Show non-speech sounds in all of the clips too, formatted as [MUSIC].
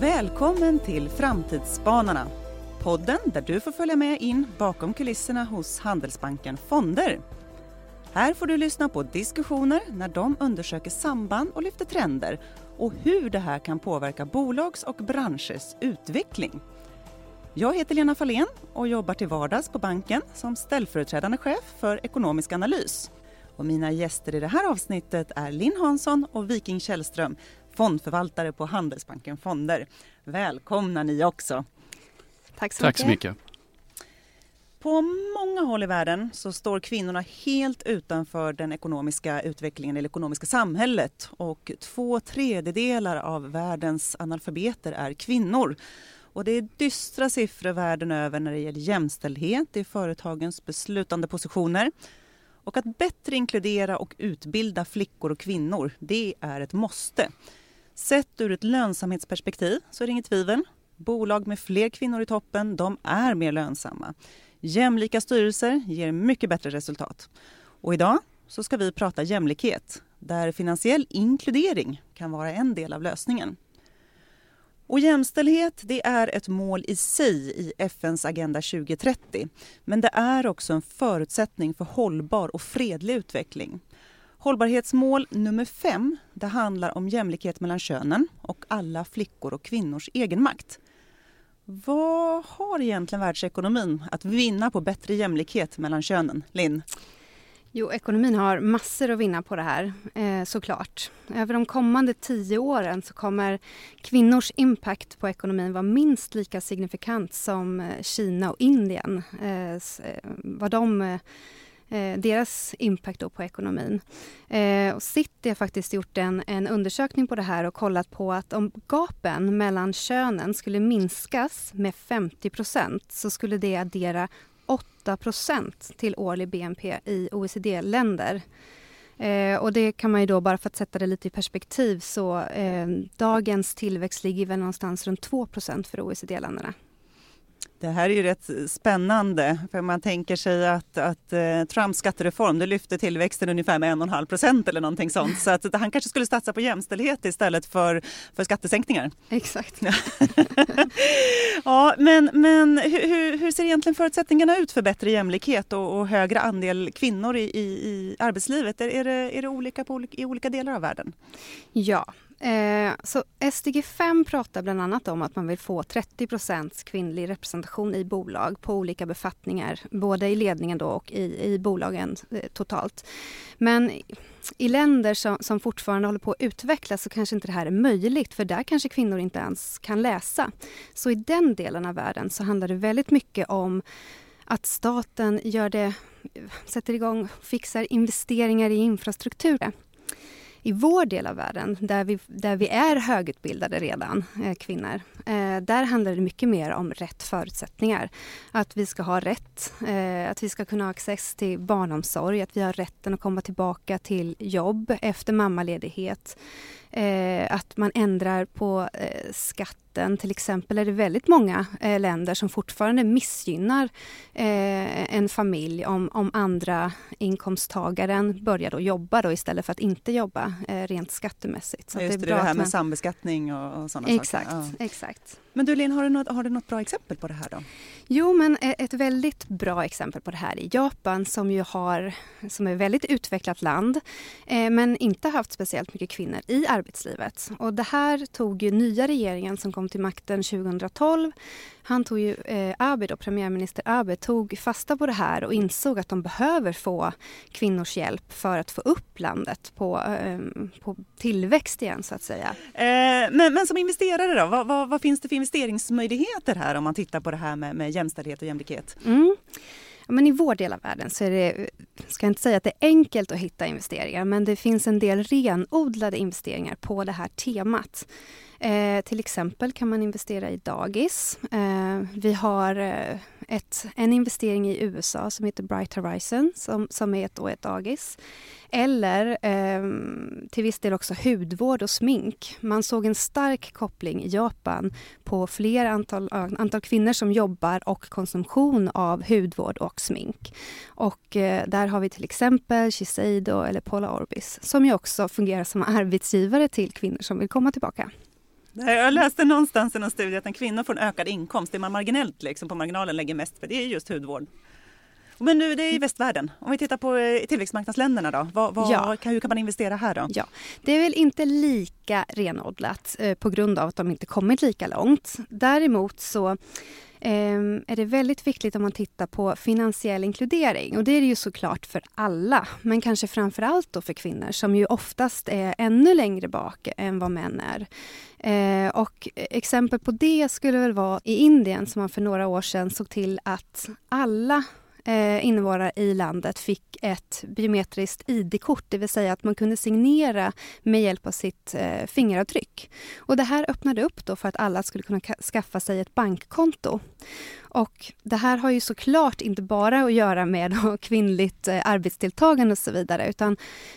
Välkommen till Framtidsspanarna. Podden där du får följa med in bakom kulisserna hos Handelsbanken Fonder. Här får du lyssna på diskussioner när de undersöker samband och lyfter trender och hur det här kan påverka bolags och branschers utveckling. Jag heter Lena Fahlén och jobbar till vardags på banken som ställföreträdande chef för ekonomisk analys. Och mina gäster i det här avsnittet är Linn Hansson och Viking Källström, fondförvaltare på Handelsbanken Fonder. Välkomna ni också! Tack så Tack mycket. så mycket. På många håll i världen så står kvinnorna helt utanför den ekonomiska utvecklingen, det ekonomiska samhället och två tredjedelar av världens analfabeter är kvinnor. Och det är dystra siffror världen över när det gäller jämställdhet i företagens beslutande positioner. Och att bättre inkludera och utbilda flickor och kvinnor, det är ett måste. Sett ur ett lönsamhetsperspektiv så är det inget tvivel. Bolag med fler kvinnor i toppen, de är mer lönsamma. Jämlika styrelser ger mycket bättre resultat. Och idag så ska vi prata jämlikhet, där finansiell inkludering kan vara en del av lösningen. Och jämställdhet det är ett mål i sig i FNs Agenda 2030. Men det är också en förutsättning för hållbar och fredlig utveckling. Hållbarhetsmål nummer fem det handlar om jämlikhet mellan könen och alla flickor och kvinnors egenmakt. Vad har egentligen världsekonomin att vinna på bättre jämlikhet mellan könen? Linn? Jo, ekonomin har massor att vinna på det här, eh, såklart. Över de kommande tio åren så kommer kvinnors impact på ekonomin vara minst lika signifikant som eh, Kina och Indien. Eh, eh, vad de, eh, eh, deras impact då på ekonomin. Eh, och City har faktiskt gjort en, en undersökning på det här och kollat på att om gapen mellan könen skulle minskas med 50% så skulle det addera 8% till årlig BNP i OECD-länder. Eh, och det kan man ju då, bara för att sätta det lite i perspektiv, så eh, dagens tillväxt ligger väl någonstans runt 2% för OECD-länderna. Det här är ju rätt spännande, för man tänker sig att, att eh, Trumps skattereform det lyfte tillväxten ungefär med 1,5 procent eller någonting sånt. Så att han kanske skulle satsa på jämställdhet istället för, för skattesänkningar. Exakt. [LAUGHS] Ja, men, men hur, hur, ser egentligen förutsättningarna ut för bättre jämlikhet och, och högre andel kvinnor i, i, i arbetslivet? Är, är, det, är det olika på, olika- i olika delar av världen? Ja. Eh, så SDG 5 pratar bland annat om att man vill få 30% kvinnlig representation i bolag på olika befattningar, både i ledningen då och i, i bolagen eh, totalt. Men i länder som, som fortfarande håller på att utvecklas så kanske inte det här är möjligt för där kanske kvinnor inte ens kan läsa. Så i den delen av världen så handlar det väldigt mycket om att staten gör det, eh, sätter igång, fixar investeringar i infrastruktur. I vår del av världen, där vi, där vi är högutbildade redan, eh, kvinnor, eh, där handlar det mycket mer om rätt förutsättningar. Att vi ska ha rätt, eh, att vi ska kunna ha access till barnomsorg, att vi har rätten att komma tillbaka till jobb efter mammaledighet. Eh, att man ändrar på eh, skatten. Till exempel är det väldigt många eh, länder som fortfarande missgynnar eh, en familj om, om andra inkomsttagaren börjar då jobba då istället för att inte jobba eh, rent skattemässigt. Så att Just det, det, att här med man- sambeskattning och, och sådana Exakt, saker. Ja. exakt. Men du Linn, har du, något, har du något bra exempel på det här då? Jo, men e- ett väldigt bra exempel på det här är Japan som ju har, som är ett väldigt utvecklat land, eh, men inte haft speciellt mycket kvinnor i arbetslivet. Och det här tog ju nya regeringen som kom till makten 2012. Han tog ju, eh, Abe premiärminister Abe, tog fasta på det här och insåg att de behöver få kvinnors hjälp för att få upp landet på, eh, på tillväxt igen så att säga. Eh, men, men som investerare då, vad, vad, vad finns det för investeringsmöjligheter här om man tittar på det här med, med jämställdhet och jämlikhet? Mm. Men I vår del av världen så är det, ska jag inte säga att det är enkelt att hitta investeringar, men det finns en del renodlade investeringar på det här temat. Eh, till exempel kan man investera i dagis. Eh, vi har eh, ett, en investering i USA som heter Bright Horizon som, som är ett, ett dagis. Eller eh, till viss del också hudvård och smink. Man såg en stark koppling i Japan på fler antal, antal kvinnor som jobbar och konsumtion av hudvård och smink. Och eh, där har vi till exempel Shiseido eller Paula Orbis som ju också fungerar som arbetsgivare till kvinnor som vill komma tillbaka. Jag läste någonstans i någon studie att en kvinna får en ökad inkomst, det man marginellt liksom på marginalen lägger mest för, det är just hudvård. Men nu, det är i västvärlden. Om vi tittar på eh, tillväxtmarknadsländerna då, vad, vad, ja. hur kan man investera här då? Ja, det är väl inte lika renodlat eh, på grund av att de inte kommit lika långt. Däremot så Ehm, är det väldigt viktigt om man tittar på finansiell inkludering. Och det är det ju såklart för alla, men kanske framför allt då för kvinnor som ju oftast är ännu längre bak än vad män är. Eh, och exempel på det skulle väl vara i Indien som man för några år sedan såg till att alla eh, invånare i landet fick ett biometriskt ID-kort, det vill säga att man kunde signera med hjälp av sitt eh, fingeravtryck. Och det här öppnade upp då för att alla skulle kunna skaffa sig ett bankkonto. Och det här har ju såklart inte bara att göra med [LAUGHS] kvinnligt eh, arbetsdeltagande och så vidare, utan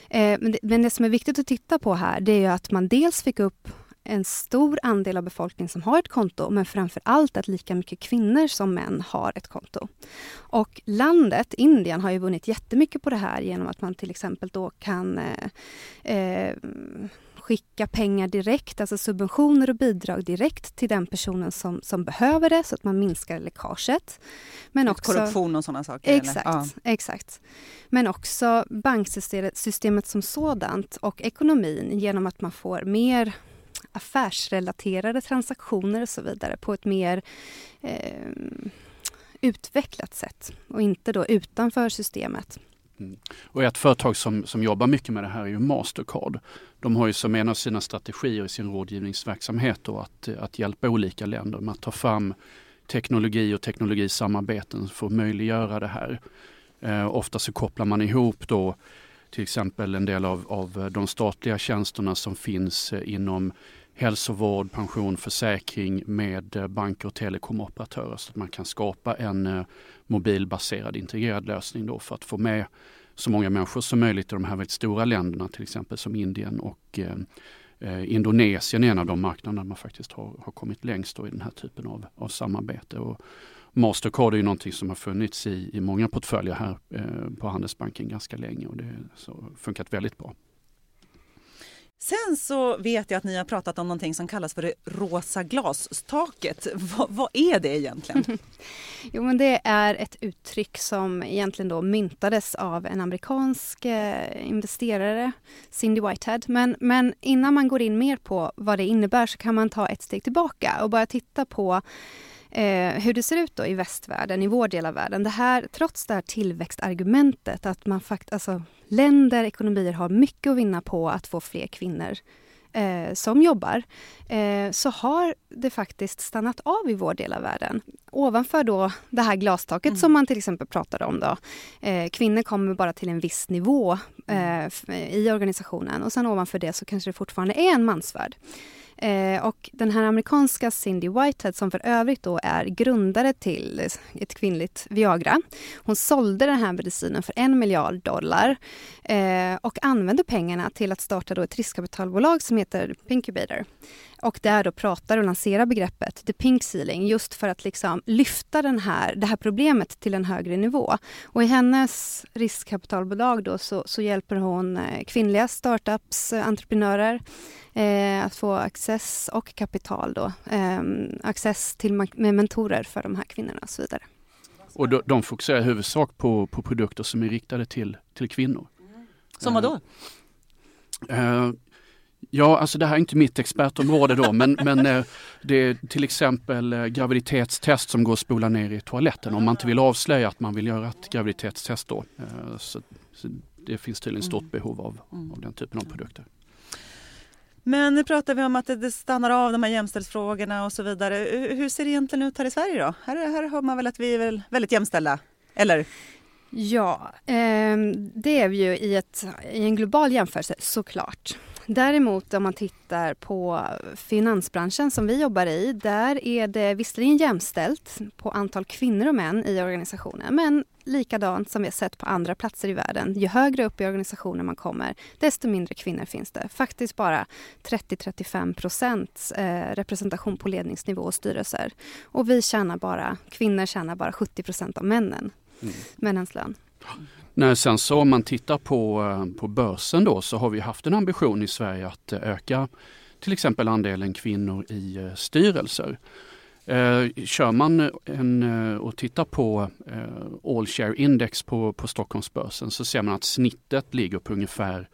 eh, men, det, men det som är viktigt att titta på här, det är ju att man dels fick upp en stor andel av befolkningen som har ett konto men framför allt att lika mycket kvinnor som män har ett konto. Och landet, Indien, har ju vunnit jättemycket på det här genom att man till exempel då kan eh, eh, skicka pengar direkt, alltså subventioner och bidrag direkt till den personen som, som behöver det så att man minskar läckaget. Men också, Korruption och sådana saker? Exakt, ja. exakt. Men också banksystemet som sådant och ekonomin genom att man får mer affärsrelaterade transaktioner och så vidare på ett mer eh, utvecklat sätt och inte då utanför systemet. Mm. Och ett företag som, som jobbar mycket med det här är ju Mastercard. De har ju som en av sina strategier i sin rådgivningsverksamhet då att, att hjälpa olika länder med att ta fram teknologi och teknologisamarbeten för att möjliggöra det här. Eh, ofta så kopplar man ihop då till exempel en del av, av de statliga tjänsterna som finns eh, inom hälsovård, pension, försäkring med eh, banker och telekomoperatörer så att man kan skapa en eh, mobilbaserad integrerad lösning då för att få med så många människor som möjligt i de här väldigt stora länderna till exempel som Indien och eh, Indonesien är en av de marknader man faktiskt har, har kommit längst i den här typen av, av samarbete. Och Mastercard är ju någonting som har funnits i, i många portföljer här eh, på Handelsbanken ganska länge och det har funkat väldigt bra. Sen så vet jag att ni har pratat om någonting som kallas för det rosa glastaket. vad, vad är det egentligen? [LAUGHS] [LAUGHS] jo men det är ett uttryck som egentligen då myntades av en amerikansk eh, investerare, Cindy Whitehead. Men, men innan man går in mer på vad det innebär så kan man ta ett steg tillbaka och bara titta på eh, hur det ser ut då i västvärlden, i vår del av världen. Det här, trots det här tillväxtargumentet, att man fakt, alltså, länder, ekonomier har mycket att vinna på att få fler kvinnor eh, som jobbar, eh, så har det faktiskt stannat av i vår del av världen. Ovanför då det här glastaket mm. som man till exempel pratade om då. Eh, kvinnor kommer bara till en viss nivå eh, i organisationen och sen ovanför det så kanske det fortfarande är en mansvärld. Eh, och den här amerikanska Cindy Whitehead som för övrigt då är grundare till ett kvinnligt Viagra. Hon sålde den här medicinen för en miljard dollar eh, och använde pengarna till att starta då ett riskkapitalbolag som heter Pinkubator och där då pratar och lanserar begreppet the pink ceiling just för att liksom lyfta den här, det här problemet till en högre nivå. Och i hennes riskkapitalbolag då så, så hjälper hon eh, kvinnliga startups, eh, entreprenörer eh, att få access och kapital då, eh, access till med mentorer för de här kvinnorna och så vidare. Och de, de fokuserar i huvudsak på, på produkter som är riktade till, till kvinnor. Som vad då? Uh, Ja, alltså det här är inte mitt expertområde då, men, men eh, det är till exempel eh, graviditetstest som går att spola ner i toaletten om man inte vill avslöja att man vill göra ett graviditetstest då. Eh, så, så det finns tydligen stort mm. behov av, mm. av den typen av produkter. Men nu pratar vi om att det stannar av de här jämställdhetsfrågorna och så vidare. Hur ser det egentligen ut här i Sverige då? Här, här hör man väl att vi är väldigt jämställda, eller? Ja, eh, det är vi ju i, ett, i en global jämförelse såklart. Däremot om man tittar på finansbranschen som vi jobbar i, där är det visserligen jämställt på antal kvinnor och män i organisationen, men likadant som vi har sett på andra platser i världen. Ju högre upp i organisationen man kommer, desto mindre kvinnor finns det. Faktiskt bara 30-35 procent eh, representation på ledningsnivå och styrelser. Och vi tjänar bara, kvinnor tjänar bara 70 procent av männen, mm. männens lön. Nej, sen så om man tittar på, eh, på börsen då så har vi haft en ambition i Sverige att eh, öka till exempel andelen kvinnor i eh, styrelser. Eh, kör man en, och tittar på eh, All Share Index på, på Stockholmsbörsen så ser man att snittet ligger på ungefär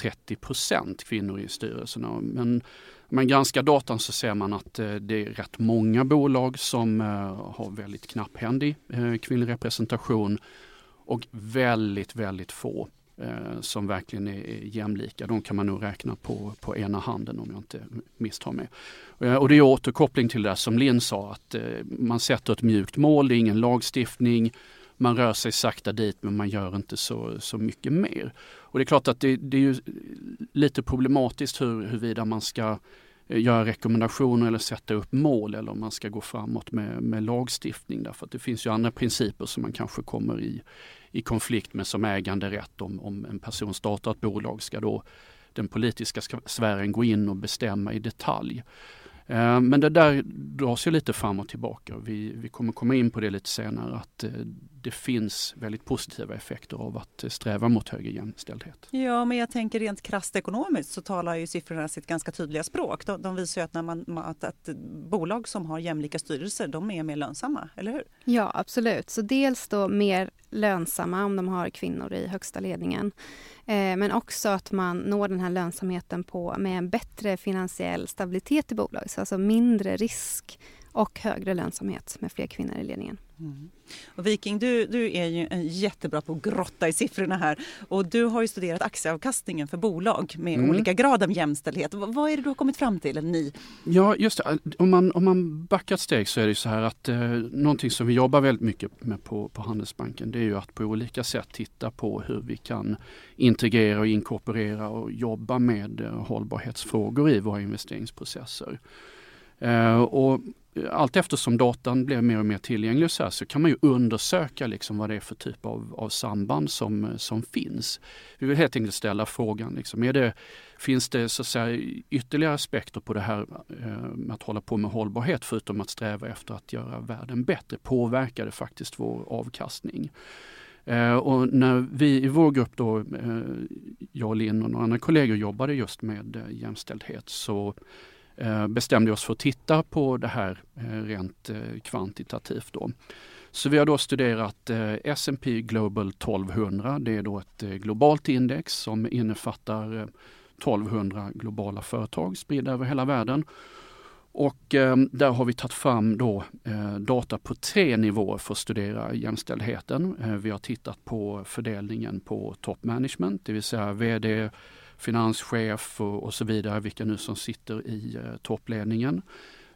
30% kvinnor i styrelserna. Men om man granskar datan så ser man att eh, det är rätt många bolag som eh, har väldigt knapphändig eh, kvinnlig representation och väldigt, väldigt få eh, som verkligen är jämlika. De kan man nog räkna på, på ena handen om jag inte misstar mig. Eh, och det är återkoppling till det som Linn sa att eh, man sätter ett mjukt mål, det är ingen lagstiftning man rör sig sakta dit men man gör inte så, så mycket mer. Och det är klart att det, det är ju lite problematiskt hur, huruvida man ska eh, Eh, göra rekommendationer eller sätta upp mål eller om man ska gå framåt med, med lagstiftning. Därför att det finns ju andra principer som man kanske kommer i, i konflikt med som äganderätt. Om, om en person startar ett bolag ska då den politiska sfären gå in och bestämma i detalj. Eh, men det där dras ju lite fram och tillbaka. Vi, vi kommer komma in på det lite senare att eh, det finns väldigt positiva effekter av att sträva mot högre jämställdhet. Ja, men jag tänker rent krasst ekonomiskt så talar ju siffrorna sitt ganska tydliga språk. De, de visar ju att, när man, att, att bolag som har jämlika styrelser, de är mer lönsamma, eller hur? Ja, absolut. Så dels då mer lönsamma om de har kvinnor i högsta ledningen. Eh, men också att man når den här lönsamheten på, med en bättre finansiell stabilitet i bolaget. Alltså mindre risk och högre lönsamhet med fler kvinnor i ledningen. Mm. Och Viking, du, du är ju jättebra på att grotta i siffrorna här och du har ju studerat aktieavkastningen för bolag med mm. olika grad av jämställdhet. Vad är det du har kommit fram till? Eller ni? Ja, just det. Om man, om man backar ett steg så är det så här att eh, någonting som vi jobbar väldigt mycket med på, på Handelsbanken det är ju att på olika sätt titta på hur vi kan integrera och inkorporera och jobba med eh, hållbarhetsfrågor i våra investeringsprocesser. Eh, och allt eftersom datan blir mer och mer tillgänglig så, här, så kan man ju undersöka liksom vad det är för typ av, av samband som, som finns. Vi vill helt enkelt ställa frågan, liksom, är det, finns det så att säga, ytterligare aspekter på det här med att hålla på med hållbarhet förutom att sträva efter att göra världen bättre? Påverkar det faktiskt vår avkastning? Eh, och när vi i vår grupp då, eh, jag och Linn och några andra kollegor jobbade just med eh, jämställdhet så Eh, bestämde oss för att titta på det här eh, rent eh, kvantitativt. Då. Så vi har då studerat eh, S&P Global 1200. Det är då ett eh, globalt index som innefattar 1200 globala företag spridda över hela världen. Och eh, där har vi tagit fram då, eh, data på tre nivåer för att studera jämställdheten. Eh, vi har tittat på fördelningen på top management, det vill säga VD, finanschef och, och så vidare, vilka nu som sitter i eh, toppledningen.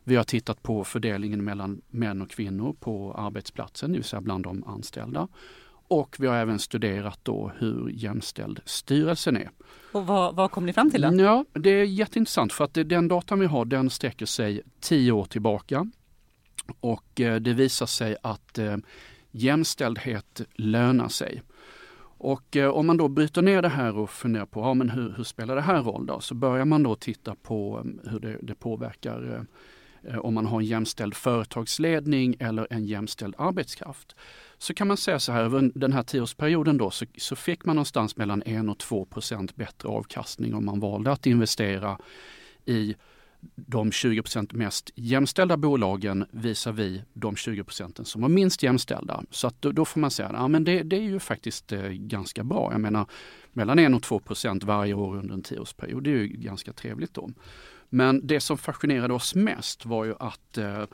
Vi har tittat på fördelningen mellan män och kvinnor på arbetsplatsen, det vill säga bland de anställda. Och vi har även studerat då hur jämställd styrelsen är. Och vad, vad kom ni fram till då? Ja, det är jätteintressant för att den datan vi har den sträcker sig tio år tillbaka. Och eh, det visar sig att eh, jämställdhet lönar sig. Och eh, om man då bryter ner det här och funderar på ja, men hur, hur spelar det här roll då? Så börjar man då titta på mm, hur det, det påverkar eh, eh, om man har en jämställd företagsledning eller en jämställd arbetskraft. Så kan man säga så här, över den här tioårsperioden då så, så fick man någonstans mellan 1 och 2 procent bättre avkastning om man valde att investera i de 20% mest jämställda bolagen visar vi de 20% som var minst jämställda. Så att då, då får man säga att ja, det, det är ju faktiskt eh, ganska bra. Jag menar mellan 1 och 2% varje år under en tioårsperiod, det är ju ganska trevligt då. Men det som fascinerade oss mest var ju att eh,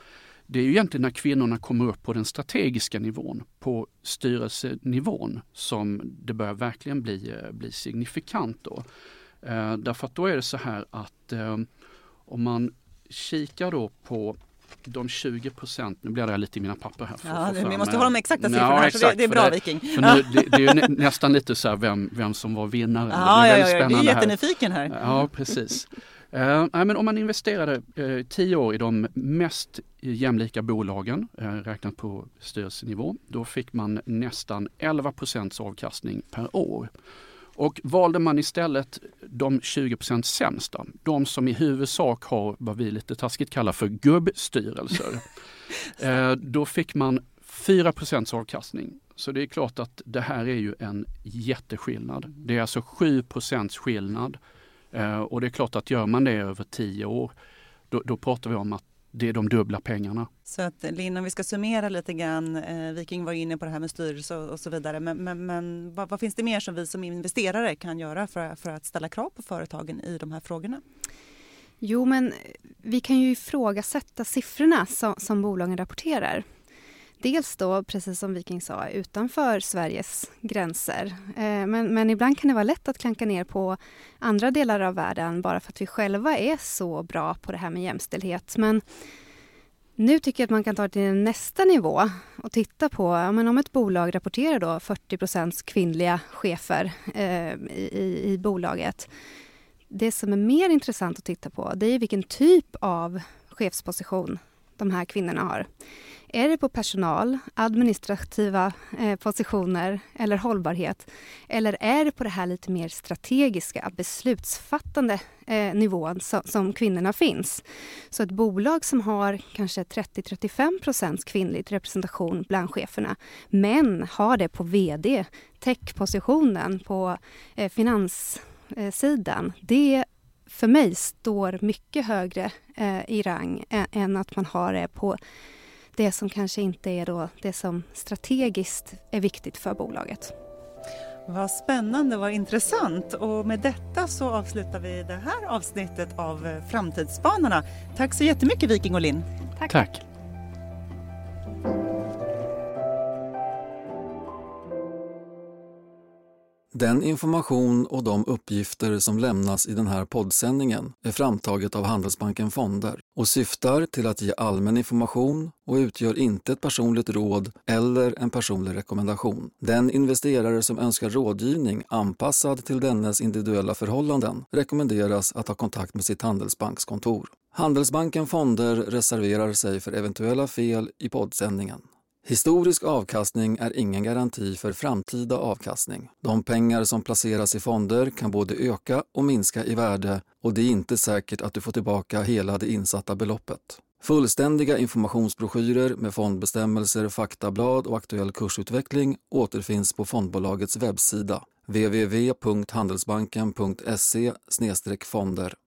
det är ju egentligen när kvinnorna kommer upp på den strategiska nivån, på styrelsenivån, som det börjar verkligen bli, eh, bli signifikant. Då. Eh, därför att då är det så här att eh, om man kikar då på de 20 procent, nu blir det lite i mina papper här. För, ja, vi måste ha de exakta siffrorna ja, här, så det, det är bra det, Viking. Nu, det, det, är nästan lite så här vem, vem som var vinnare. Ja, ja, ja, du är jättenyfiken här. Ja, precis. Uh, men om man investerade uh, tio år i de mest jämlika bolagen, uh, räknat på styrelsenivå, då fick man nästan 11 procents avkastning per år. Och valde man istället de 20% sämsta, de som i huvudsak har vad vi lite taskigt kallar för gubbstyrelser, [LAUGHS] eh, då fick man 4% avkastning. Så det är klart att det här är ju en jätteskillnad. Det är alltså 7% skillnad Eh, och det är klart att gör man det över tio år, då, då pratar vi om att det är de dubbla pengarna. Så att Linn, om vi ska summera lite grann, eh, Viking var inne på det här med styrelse och, och så vidare, men, men, men vad, vad, finns det mer som vi som investerare kan göra för, för att ställa krav på företagen i de här frågorna? Jo, men vi kan ju ifrågasätta siffrorna som, som bolagen rapporterar. Dels då, precis som Viking sa, utanför Sveriges gränser. Eh, men, men, ibland kan det vara lätt att klanka ner på andra delar av världen bara för att vi själva är så bra på det här med jämställdhet. Men nu tycker jag att man kan ta det till nästa nivå och titta på ja, men om ett bolag rapporterar då 40% kvinnliga chefer eh, i, i bolaget. Det som är mer intressant att titta på det är vilken typ av chefsposition de här kvinnorna har. Är det på personal, administrativa eh, positioner eller hållbarhet? Eller är det på det här lite mer strategiska, beslutsfattande eh, nivån som, som, kvinnorna finns? Så ett bolag som har kanske 30-35% kvinnlig representation bland cheferna men har det på VD, techpositionen, på eh, finanssidan. Det för mig står mycket högre eh, i rang än att man har det på det som kanske inte är då det som strategiskt är viktigt för bolaget. Vad spännande, vad intressant. Och med detta så avslutar vi det här avsnittet av Framtidsspanarna. Tack så jättemycket Viking och Linn. Tack. Tack. Den information och de uppgifter som lämnas i den här poddsändningen är framtaget av Handelsbanken Fonder och syftar till att ge allmän information och utgör inte ett personligt råd eller en personlig rekommendation. Den investerare som önskar rådgivning anpassad till dennes individuella förhållanden rekommenderas att ha kontakt med sitt Handelsbankskontor. Handelsbanken Fonder reserverar sig för eventuella fel i poddsändningen. Historisk avkastning är ingen garanti för framtida avkastning. De pengar som placeras i fonder kan både öka och minska i värde och det är inte säkert att du får tillbaka hela det insatta beloppet. Fullständiga informationsbroschyrer med fondbestämmelser, faktablad och aktuell kursutveckling återfinns på fondbolagets webbsida www.handelsbanken.se fonder.